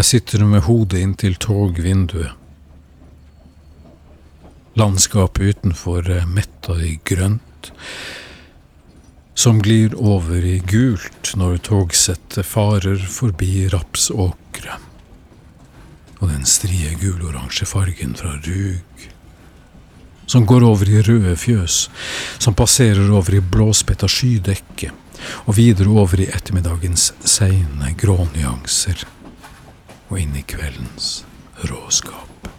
Jeg sitter med hodet inntil togvinduet. Landskapet utenfor er metta i grønt, som glir over i gult når togsettet farer forbi rapsåkre. Og den strie guloransje fargen fra rug, som går over i røde fjøs, som passerer over i blåspetta skydekke, og videre over i ettermiddagens seine grånyanser og inn i kveldens råskap.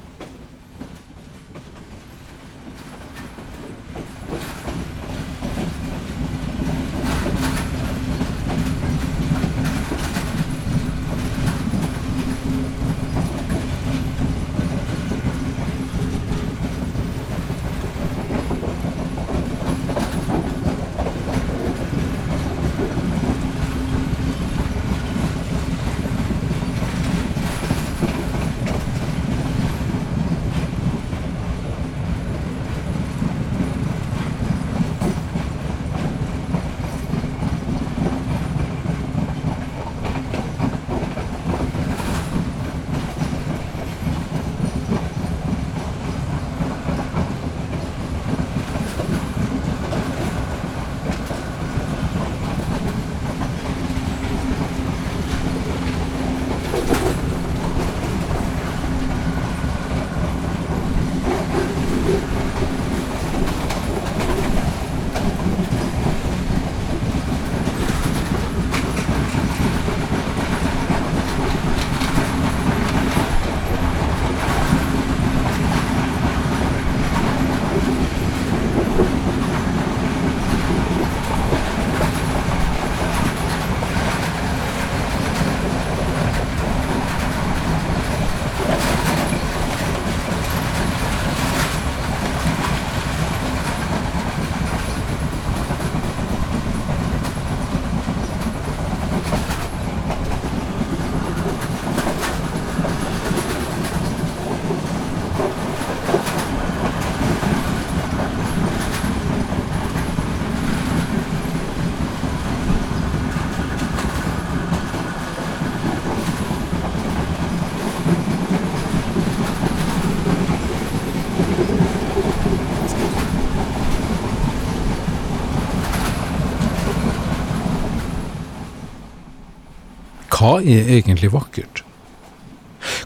Hva er egentlig vakkert?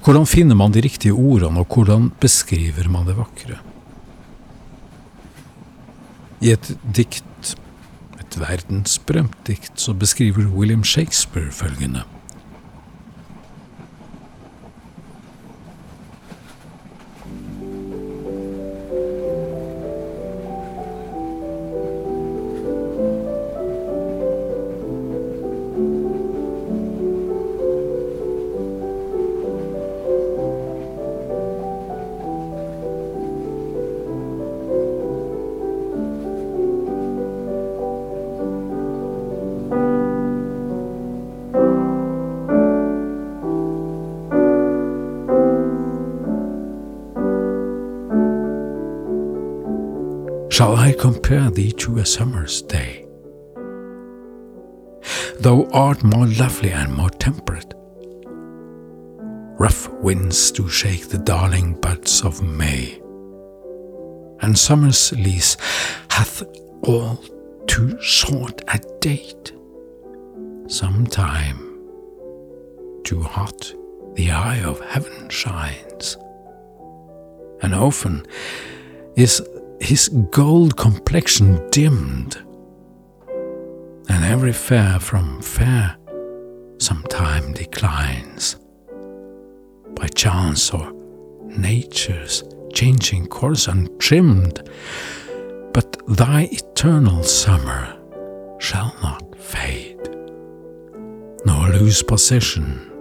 Hvordan finner man de riktige ordene, og hvordan beskriver man det vakre? I et dikt, et verdensberømt dikt, så beskriver William Shakespeare følgende. Shall I compare thee to a summer's day? Thou art more lovely and more temperate. Rough winds do shake the darling buds of May, and summer's lease hath all too short a date. Sometime too hot the eye of heaven shines, and often is his gold complexion dimmed, and every fair from fair sometime declines, by chance or nature's changing course untrimmed, but thy eternal summer shall not fade, nor lose possession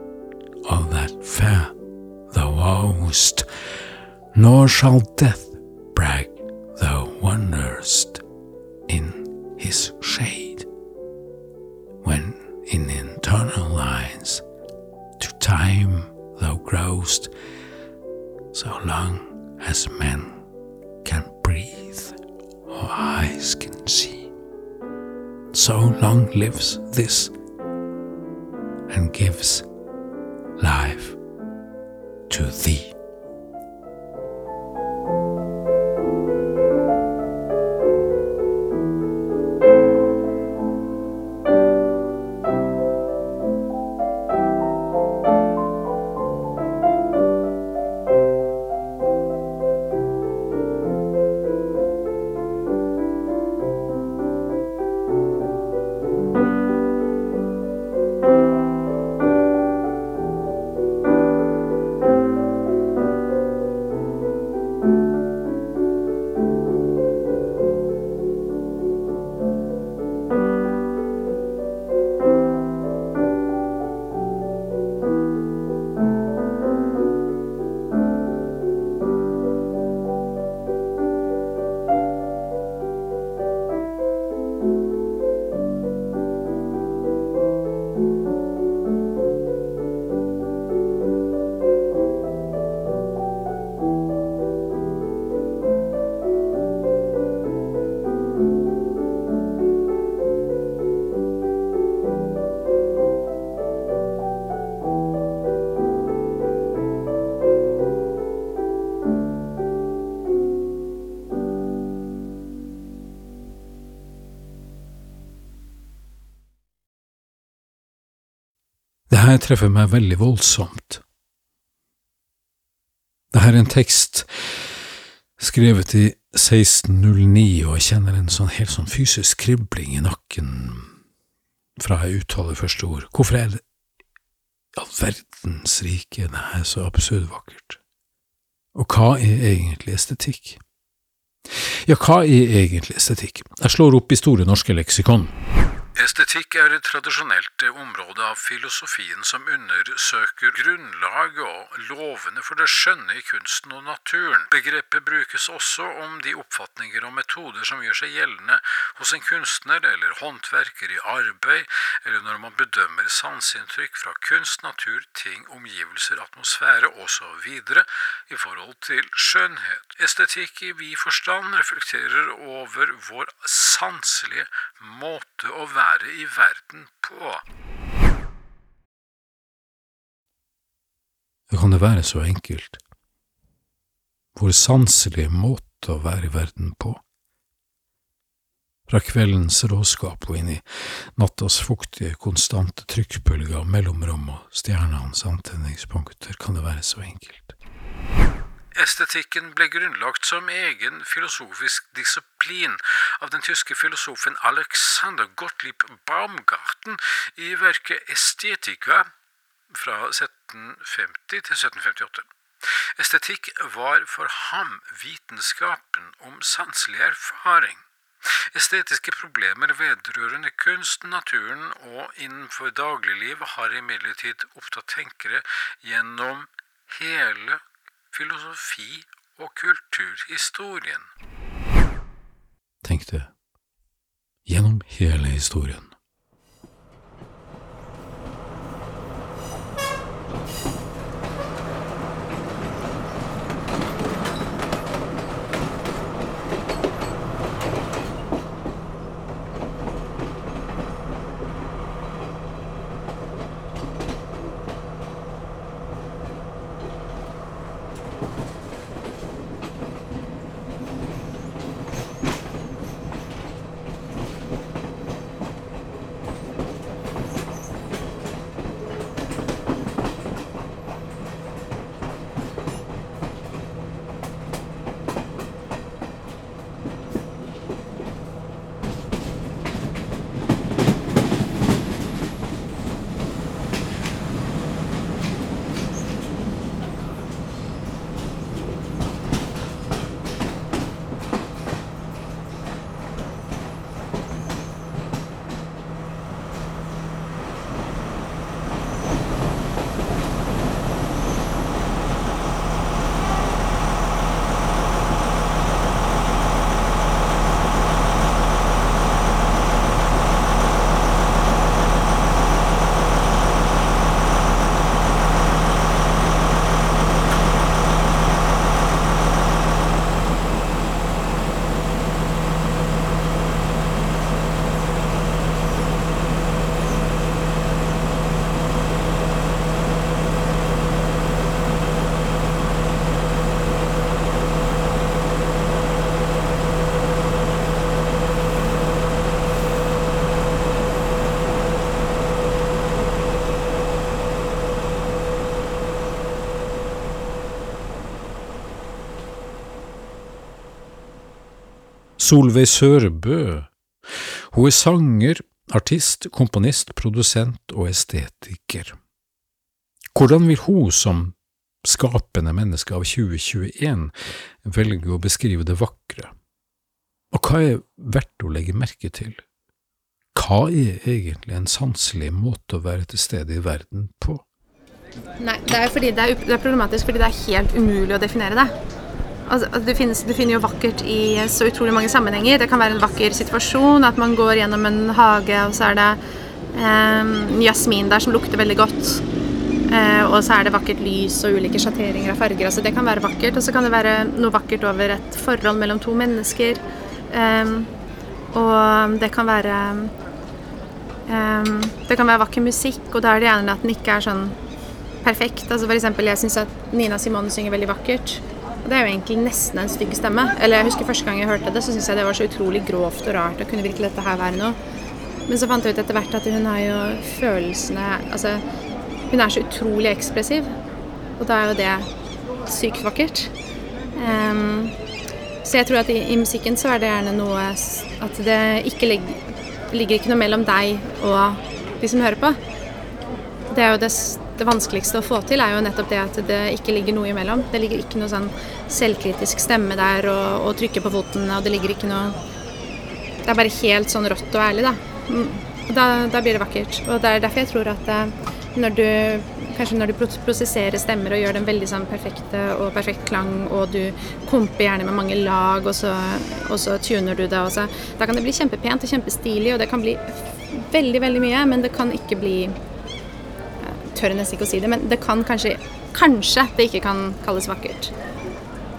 of that fair thou owest, nor shall death brag in his shade, when in internal lines to time thou growest, so long as men can breathe or eyes can see. So long lives this and gives life to thee. Treffer meg veldig voldsomt. Det her er en tekst skrevet i 1609, og jeg kjenner en sånn helt sånn fysisk kribling i nakken fra jeg uttaler første ord. Hvorfor er det all verdens rike det er så absurd vakkert? Og hva er egentlig estetikk? Ja, hva er egentlig estetikk? Jeg slår opp i Store norske leksikon. Estetikk er et tradisjonelt område av filosofien som undersøker grunnlag og lovene for det skjønne i kunsten og naturen. Begrepet brukes også om de oppfatninger og metoder som gjør seg gjeldende hos en kunstner eller håndverker i arbeid, eller når man bedømmer sanseinntrykk fra kunst, natur, ting, omgivelser, atmosfære osv. i forhold til skjønnhet. Estetikk i vid forstand reflekterer over vår sanselige måte å være være i verden på. Kan det være så enkelt? Vår sanselige måte å være i verden på? Fra kveldens råskap og inn i nattas fuktige, konstante trykkbølger av mellomrom og stjernenes antenningspunkter kan det være så enkelt. Estetikken ble grunnlagt som egen filosofisk disiplin av den tyske filosofen Alexander Gottlieb Baumgarten i verket Estetika fra 1750 til 1758. Estetikk var for ham vitenskapen om sanselig erfaring. Estetiske problemer vedrørende kunst, naturen og innenfor dagliglivet har imidlertid opptatt tenkere gjennom hele filosofi og kulturhistorien. Tenk det, gjennom hele historien. Solveig Sørbø. Hun er sanger, artist, komponist, produsent og estetiker. Hvordan vil hun som skapende menneske av 2021 velge å beskrive det vakre? Og hva er verdt å legge merke til? Hva er egentlig en sanselig måte å være til stede i verden på? Nei, det er, fordi det er, det er problematisk fordi det er helt umulig å definere det. Altså, du, finnes, du, finner jo vakkert i så utrolig mange sammenhenger. Det kan være en vakker situasjon, at man går gjennom en hage, og så er det eh, jasmin der som lukter veldig godt. Eh, og så er det vakkert lys og ulike sjatteringer av farger. Altså, det kan være vakkert. Og så kan det være noe vakkert over et forhold mellom to mennesker. Eh, og det kan være eh, Det kan være vakker musikk, og da er det gjerne at den ikke er sånn perfekt. Altså eksempel, jeg syns at Nina Simone synger veldig vakkert. Og det er jo egentlig nesten en stygg stemme. Eller jeg husker Første gang jeg hørte det, så syntes jeg det var så utrolig grovt og rart. Og kunne virkelig dette her være noe? Men så fant jeg ut etter hvert at hun har jo følelsene Altså, hun er så utrolig ekspressiv. Og da er jo det sykt vakkert. Um, så jeg tror at i, i, musikken så er det gjerne noe At det ikke ligger, ligger ikke noe mellom deg og de som hører på. Det er jo det det vanskeligste å få til, er jo nettopp det at det ikke ligger noe imellom. Det ligger ikke noe sånn selvkritisk stemme der og, og trykke på foten, og det ligger ikke noe Det er bare helt sånn rått og ærlig, da. Mm. Da, da blir det vakkert. Og det er derfor jeg tror at eh, når du Kanskje når du prosesserer stemmer og gjør dem veldig sånn perfekte og perfekt klang, og du komper gjerne med mange lag, og så, og så tuner du det, også. Da kan det bli kjempepent og kjempestilig, og det kan bli veldig, veldig mye, men det kan ikke bli tør nesten ikke å si det, men det kan kanskje Kanskje det ikke kan kalles vakkert.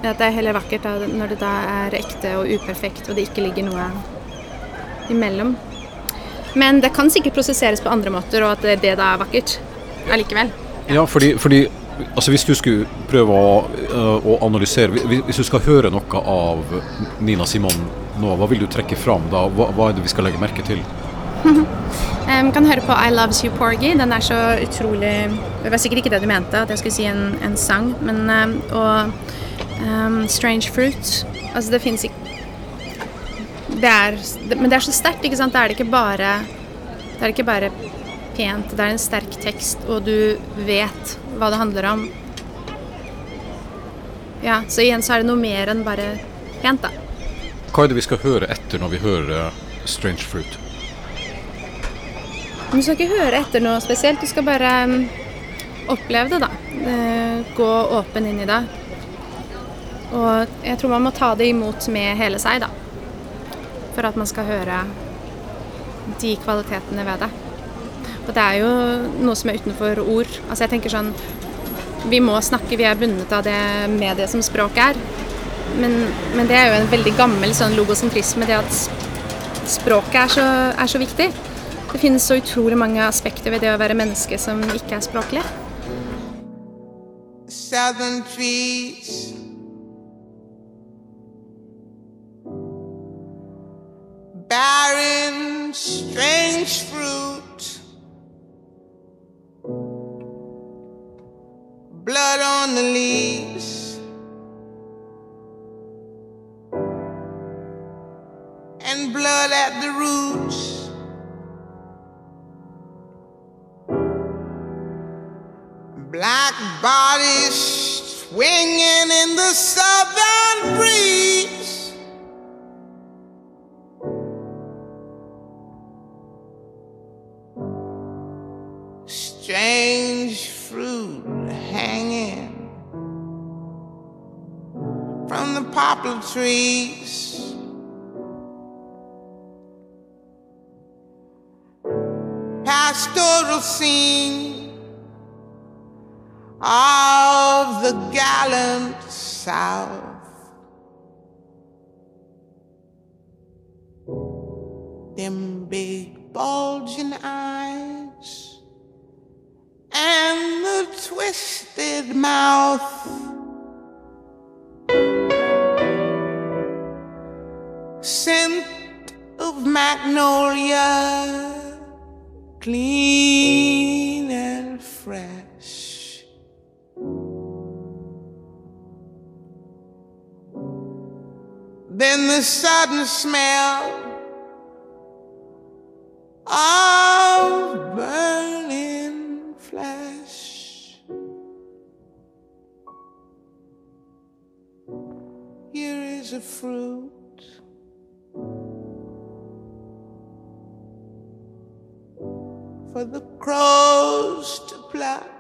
At det er heller vakkert da, når det da er ekte og uperfekt, og det ikke ligger noe imellom. Men det kan sikkert prosesseres på andre måter, og at det da er vakkert allikevel. Ja, ja fordi, fordi altså hvis du skulle prøve å, uh, å, analysere Hvis du skal høre noe av Nina Simon nå, hva vil du trekke fram da? Hva, hva er det vi skal legge merke til? um, kan høre på I Loves You Porgy. Den er så utrolig Det var sikkert ikke det du mente, at jeg skulle si en, en sang. Men, um, og um, Strange Fruit. Altså, det fins ikke det er, det, Men det er så sterkt, ikke sant? Det er det ikke bare Det er ikke bare pent. Det er en sterk tekst, og du vet hva det handler om. Ja, så igjen så er det noe mer enn bare pent, da. Hva er det vi skal høre etter når vi hører Strange Fruit? Du skal ikke høre etter noe spesielt, du skal bare um, oppleve det, da. Eh, gå åpen inn i det. Og jeg tror man må ta det imot med hele seg, da. For at man skal høre de kvalitetene ved det. Og det er jo noe som er utenfor ord. Altså jeg tenker sånn Vi må snakke, vi er bundet av det mediet som språk er. Men, men, det er jo en veldig gammel sånn logosentrisme, det at språket er så, er så viktig. Det finnes så utrolig mange aspekter ved det å være menneske som ikke er språklig. Southern trees Barren, strange fruit magnolia, clean and fresh. Then the sudden smell of For the crows to pluck.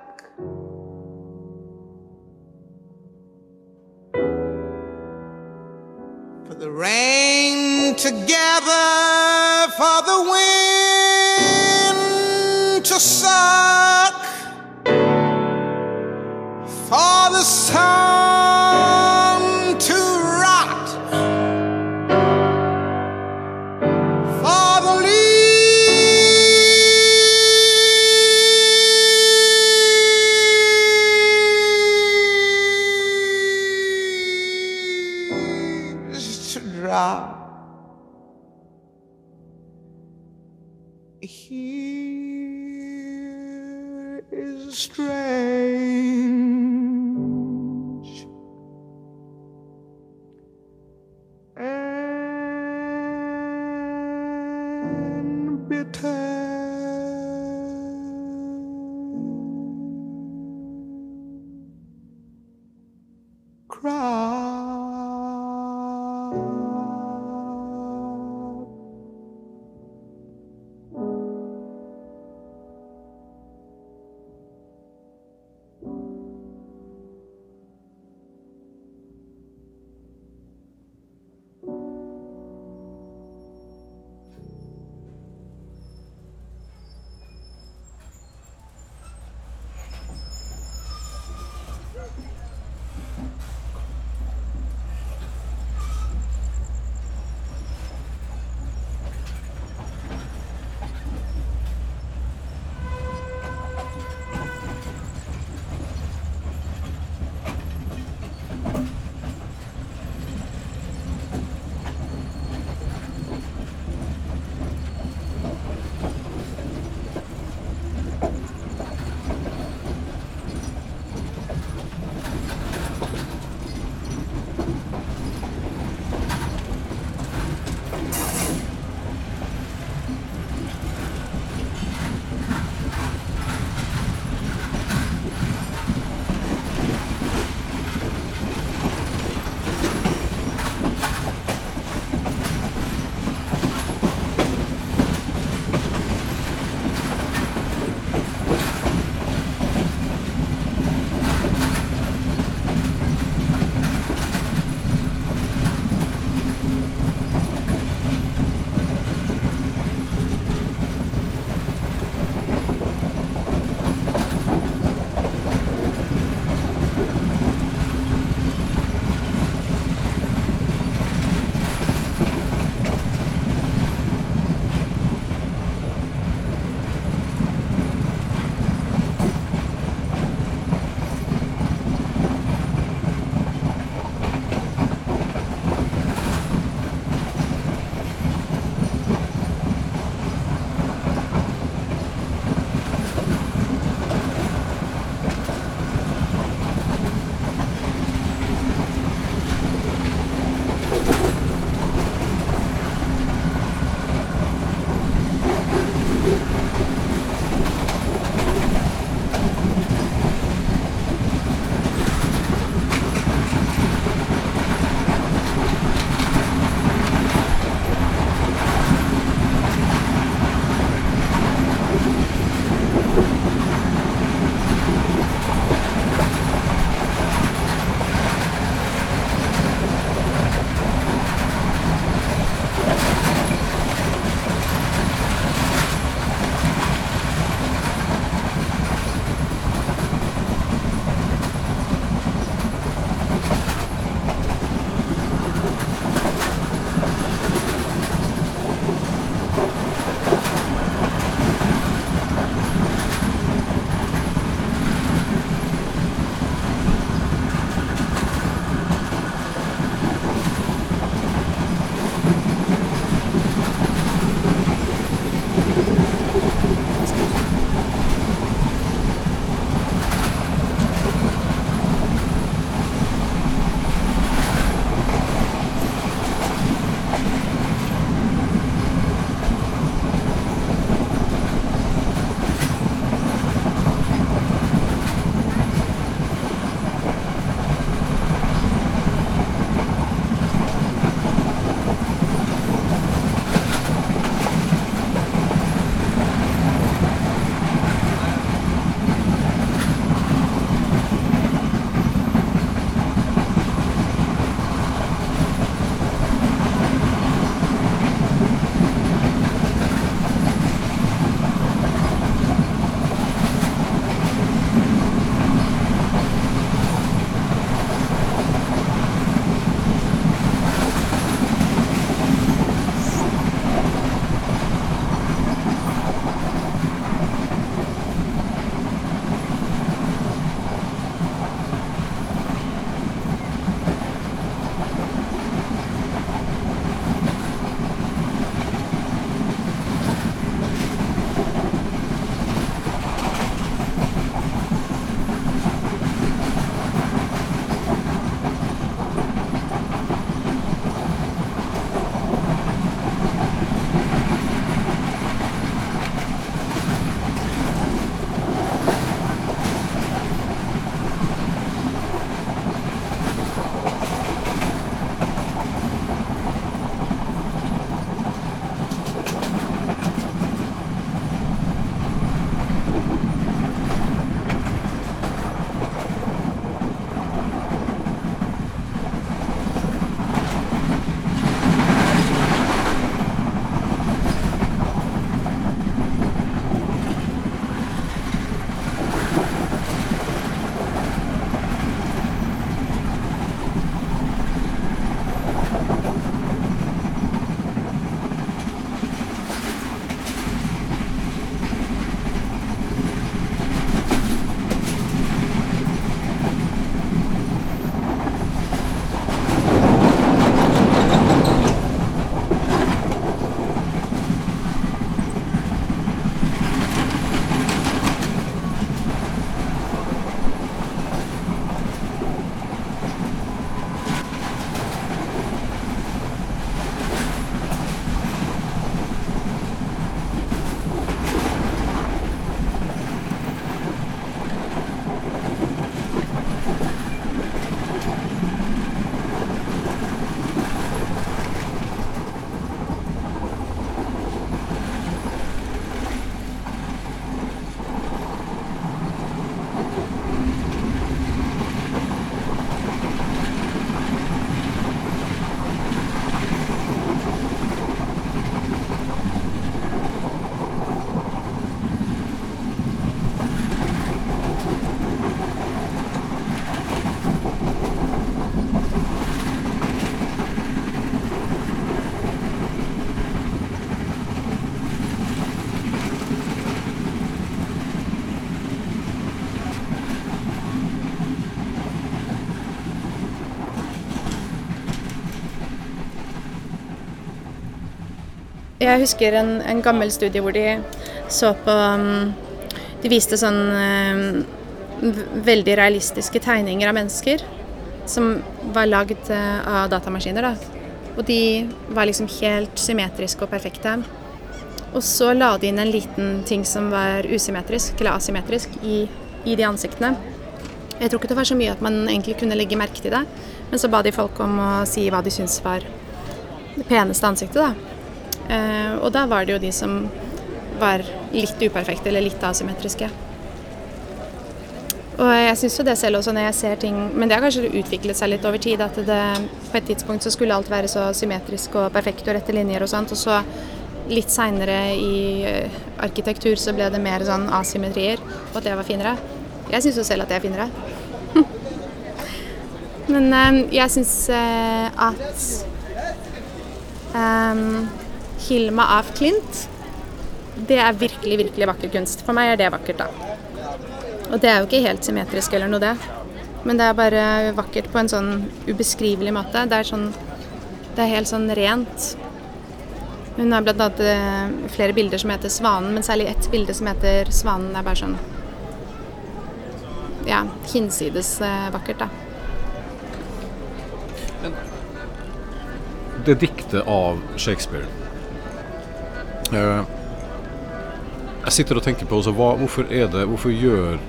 Here is strange Jeg husker en, en gammel studie hvor de så på um, De viste sånn um, veldig realistiske tegninger av mennesker som var lagd eh, av datamaskiner. da. Og de var liksom helt symmetriske og perfekte. Og så la de inn en liten ting som var usymmetrisk, eller asymmetrisk, i, i de ansiktene. Jeg tror ikke det var så mye at man egentlig kunne legge merke til det, men så ba de folk om å si hva de syntes var det peneste ansiktet, da. Eh, og da var det jo de som var litt uperfekte eller litt asymmetriske. Og jeg syns jo det selv også når jeg ser ting Men det har kanskje utviklet seg litt over tid. At det på et tidspunkt så skulle alt være så symmetrisk og perfekt og rette linjer og sånt. Og så litt seinere i eh, arkitektur så ble det mer sånn asymmetrier, og at det var finere. Jeg syns jo selv at det er finere. Men eh, jeg syns at ehm, Hilma af Klint, det er virkelig, virkelig vakker kunst. For meg er det vakkert, da. Og det er jo ikke helt symmetrisk eller noe, det. Men det er bare vakkert på en sånn ubeskrivelig måte. Det er sånn Det er helt sånn rent. Hun har blant annet eh, flere bilder som heter 'Svanen', men særlig ett bilde som heter 'Svanen'. er bare sånn Ja, hinsides eh, vakkert, da. Det diktet av Shakespeare Jeg sitter og tenker på også, hva, hvorfor, det, hvorfor gjør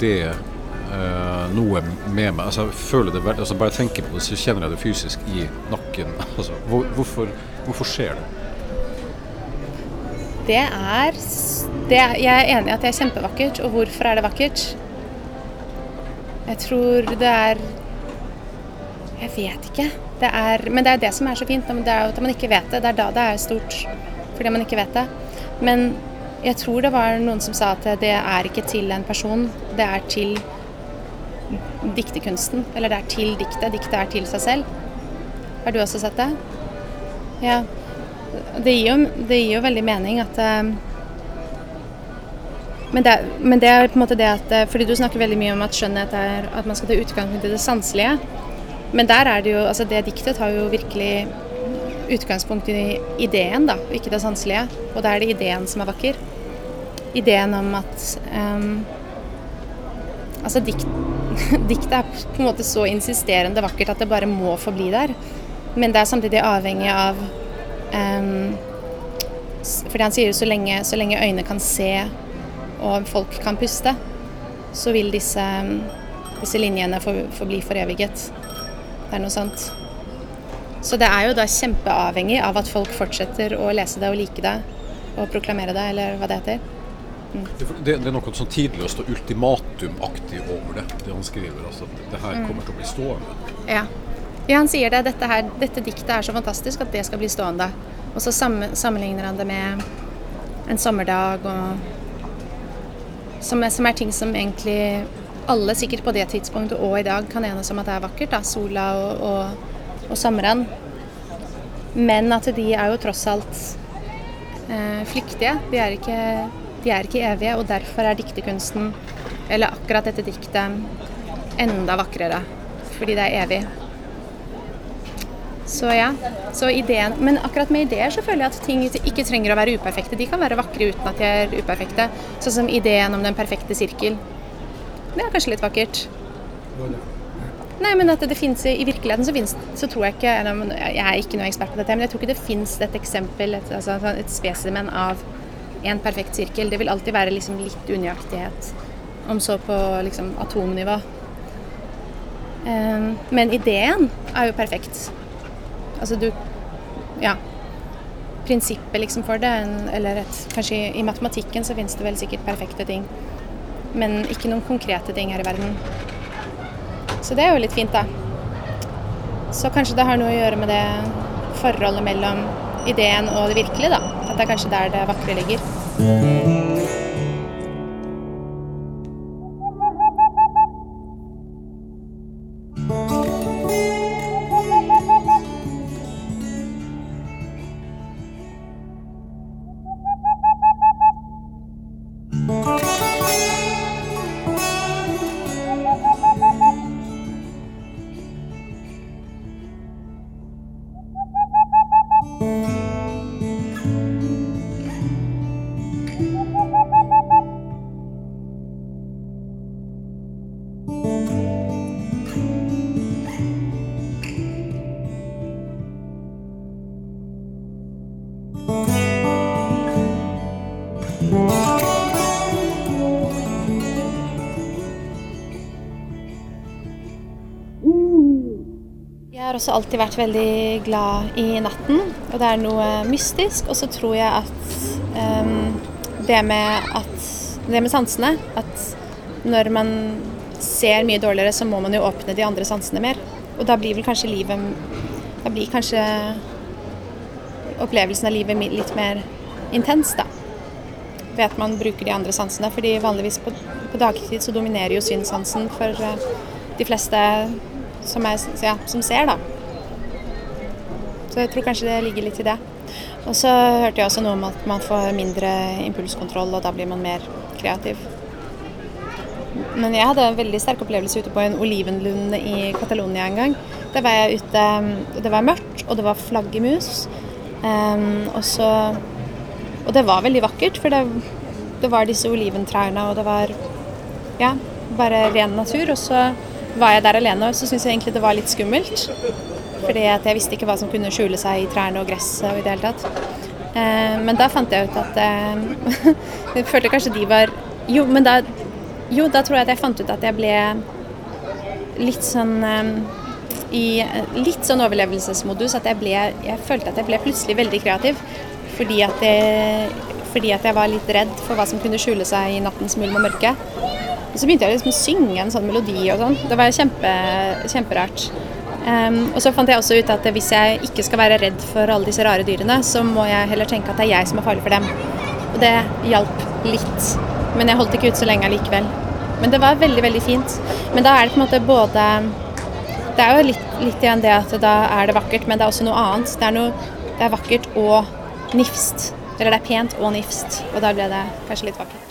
det eh, noe med meg? Altså, jeg føler det, altså, bare jeg tenker på det, så kjenner jeg det fysisk i nakken. Altså, hvor, hvorfor, hvorfor skjer det? Det er, det er Jeg er enig i at det er kjempevakkert. Og hvorfor er det vakkert? Jeg tror det er Jeg vet ikke. Det er, men det er det som er så fint. Det er jo at man ikke vet det. Det er da det er stort. Fordi man ikke vet det. Men jeg tror det var noen som sa at det er ikke til en person. Det er til diktekunsten. Eller det er til diktet. Diktet er til seg selv. Har du også sett det? Ja. Det gir jo, det gir jo veldig mening at eh, men det, men det er på en måte det at eh, Fordi du snakker veldig mye om at skjønnhet er at man skal ta utgangspunkt i det sanselige. Men der er det jo Altså, det diktet har jo virkelig utgangspunkt i ideen, da, og ikke det sanselige. Og da er det ideen som er vakker. Ideen om at um, Altså, dikt, diktet er på en måte så insisterende vakkert at det bare må forbli der. Men det er samtidig avhengig av um, Fordi han sier jo så lenge, så lenge øyne kan se og folk kan puste, så vil disse, disse linjene for, forbli foreviget. Det er noe sånt. Så det er jo da kjempeavhengig av at folk fortsetter å lese det og like det og proklamere det, eller hva det heter. Det, det er noe sånn tidløst og ultimatumaktig over det, det han skriver. Altså, at det her kommer til å bli stående. Ja. ja, han sier det. Dette, her, dette diktet er så fantastisk at det skal bli stående. Og så sammen, sammenligner han det med en sommerdag og som er, som er ting som egentlig alle sikkert på det tidspunktet og i dag kan enes om at det er vakkert. da, Sola og, og, og sommeren. Men at de er jo tross alt eh, flyktige. De er, ikke, de er ikke evige, og derfor er diktekunsten, eller akkurat dette diktet, enda vakrere. Fordi det er evig. Så ja. Så ideen, men akkurat med ideer så føler jeg at ting ikke trenger å være uperfekte. De kan være vakre uten at de er uperfekte. Sånn som ideen om den perfekte sirkel. Det er kanskje litt vakkert. Nei, men at det finnes I virkeligheten så, finnes, så tror jeg ikke Jeg er ikke noe ekspert på dette, men jeg tror ikke det finnes et eksempel, et, altså, et spesimen av en perfekt sirkel. Det vil alltid være liksom litt unøyaktighet, om så på liksom, atomnivå. Eh, men ideen er jo perfekt. Altså du Ja. Prinsippet liksom for det, eller et, kanskje i matematikken så finnes det vel sikkert perfekte ting. Men ikke noen konkrete ting her i verden. Så det er jo litt fint, da. Så kanskje det har noe å gjøre med det forholdet mellom ideen og det virkelige, da. At det er kanskje der det vakre ligger. Også alltid vært veldig glad i natten, og det er noe mystisk. Og så tror jeg at um, det, med at det med sansene At når man ser mye dårligere, så må man jo åpne de andre sansene mer. Og da blir vel kanskje livet Da blir kanskje opplevelsen av livet litt mer intens, da. Ved at man bruker de andre sansene. fordi vanligvis på, på dagtid så dominerer jo synssansen for uh, de fleste som, er, ja, som ser, da. Så jeg tror kanskje det ligger litt i det. Og så hørte jeg også noe om at man får mindre impulskontroll, og da blir man mer kreativ. Men jeg hadde en veldig sterk opplevelse ute på en olivenlund i Catalonia en gang. Der var jeg ute Det var mørkt, og det var flaggermus. Um, og så Og det var veldig vakkert, for det, det var disse oliventrærne, og det var ja, bare ren natur. Og så var jeg der alene, og så syntes jeg egentlig det var litt skummelt. Fordi jeg visste ikke hva som kunne skjule seg i trærne og gresset og i det hele tatt. Eh, men da fant jeg ut at eh, Jeg følte kanskje de var Jo, men da Jo, da tror jeg at jeg fant ut at jeg ble litt sånn eh, i litt sånn overlevelsesmodus. At jeg ble Jeg følte at jeg ble plutselig veldig kreativ. Fordi at jeg, fordi at jeg var litt redd for hva som kunne skjule seg i nattens mulm og mørke. Og så begynte jeg liksom å synge en sånn melodi og sånn. Det var kjempe, kjemperart. Um, og så fant jeg også ut at hvis jeg ikke skal være redd for alle disse rare dyrene, så må jeg heller tenke at det er jeg som er farlig for dem. Og det hjalp litt. Men jeg holdt ikke ut så lenge allikevel. Men det var veldig, veldig fint. Men da er det på en måte både Det er jo litt, litt igjen det at da er det vakkert, men det er også noe annet. Det er, noe, det er vakkert og nifst. Eller det er pent og nifst. Og da ble det kanskje litt vakkert.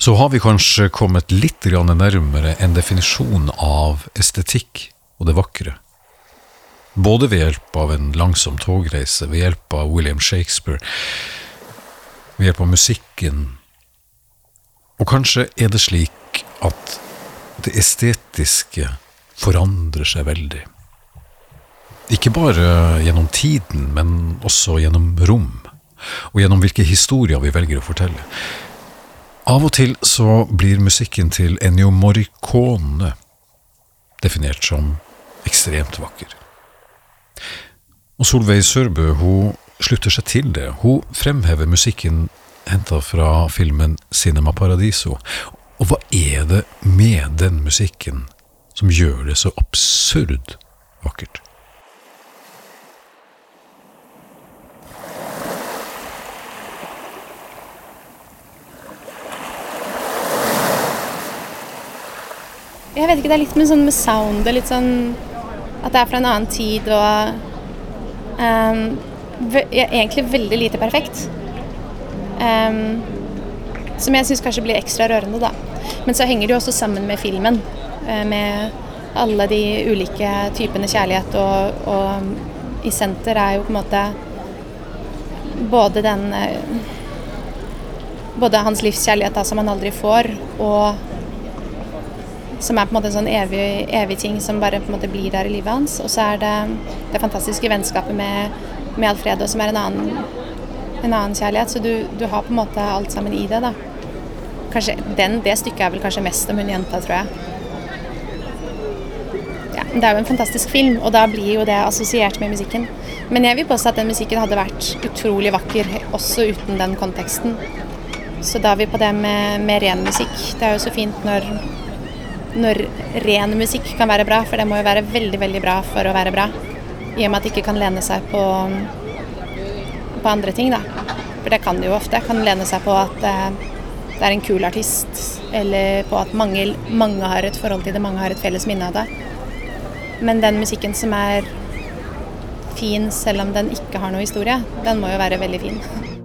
Så har vi kanskje kommet litt nærmere en definisjon av estetikk og det vakre. Både ved hjelp av en langsom togreise, ved hjelp av William Shakespeare, ved hjelp av musikken. Og kanskje er det slik at det estetiske forandrer seg veldig. Ikke bare gjennom tiden, men også gjennom rom, og gjennom hvilke historier vi velger å fortelle. Av og til så blir musikken til Ennio Morricone definert som ekstremt vakker. Og Solveig Sørbø hun slutter seg til det. Hun fremhever musikken henta fra filmen Cinema Paradiso. Og hva er det med den musikken som gjør det så absurd vakkert? Jeg vet ikke, det er litt med sånn med soundet, litt sånn at det er fra en annen tid og um, Egentlig veldig lite perfekt. Um, som jeg syns kanskje blir ekstra rørende, da. Men så henger det jo også sammen med filmen. Uh, med alle de ulike typene kjærlighet, og, og i senter er jo på en måte både den uh, Både hans livskjærlighet da, som han aldri får, og som er på en måte en sånn evig, evig, ting som bare på en måte blir der i livet hans. Og så er det det fantastiske vennskapet med, med Alfredo, som er en annen, en annen kjærlighet. Så du, du, har på en måte alt sammen i det. da. Kanskje, den, det stykket er vel kanskje mest om hun jenta, tror jeg. Ja, det er jo en fantastisk film, og da blir jo det assosiert med musikken. Men jeg vil påstå at den musikken hadde vært utrolig vakker også uten den konteksten. Så da er vi på det med, med ren musikk. Det er jo så fint når når ren musikk kan være bra, for det må jo være veldig, veldig bra for å være bra. I og med at det ikke kan lene seg på, på andre ting, da. For det kan det jo ofte. Kan lene seg på at eh, det er en kul artist, eller på at mange, mange har et forhold til det, mange har et felles minne av det. Men den musikken som er fin selv om den ikke har noe historie, den må jo være veldig fin.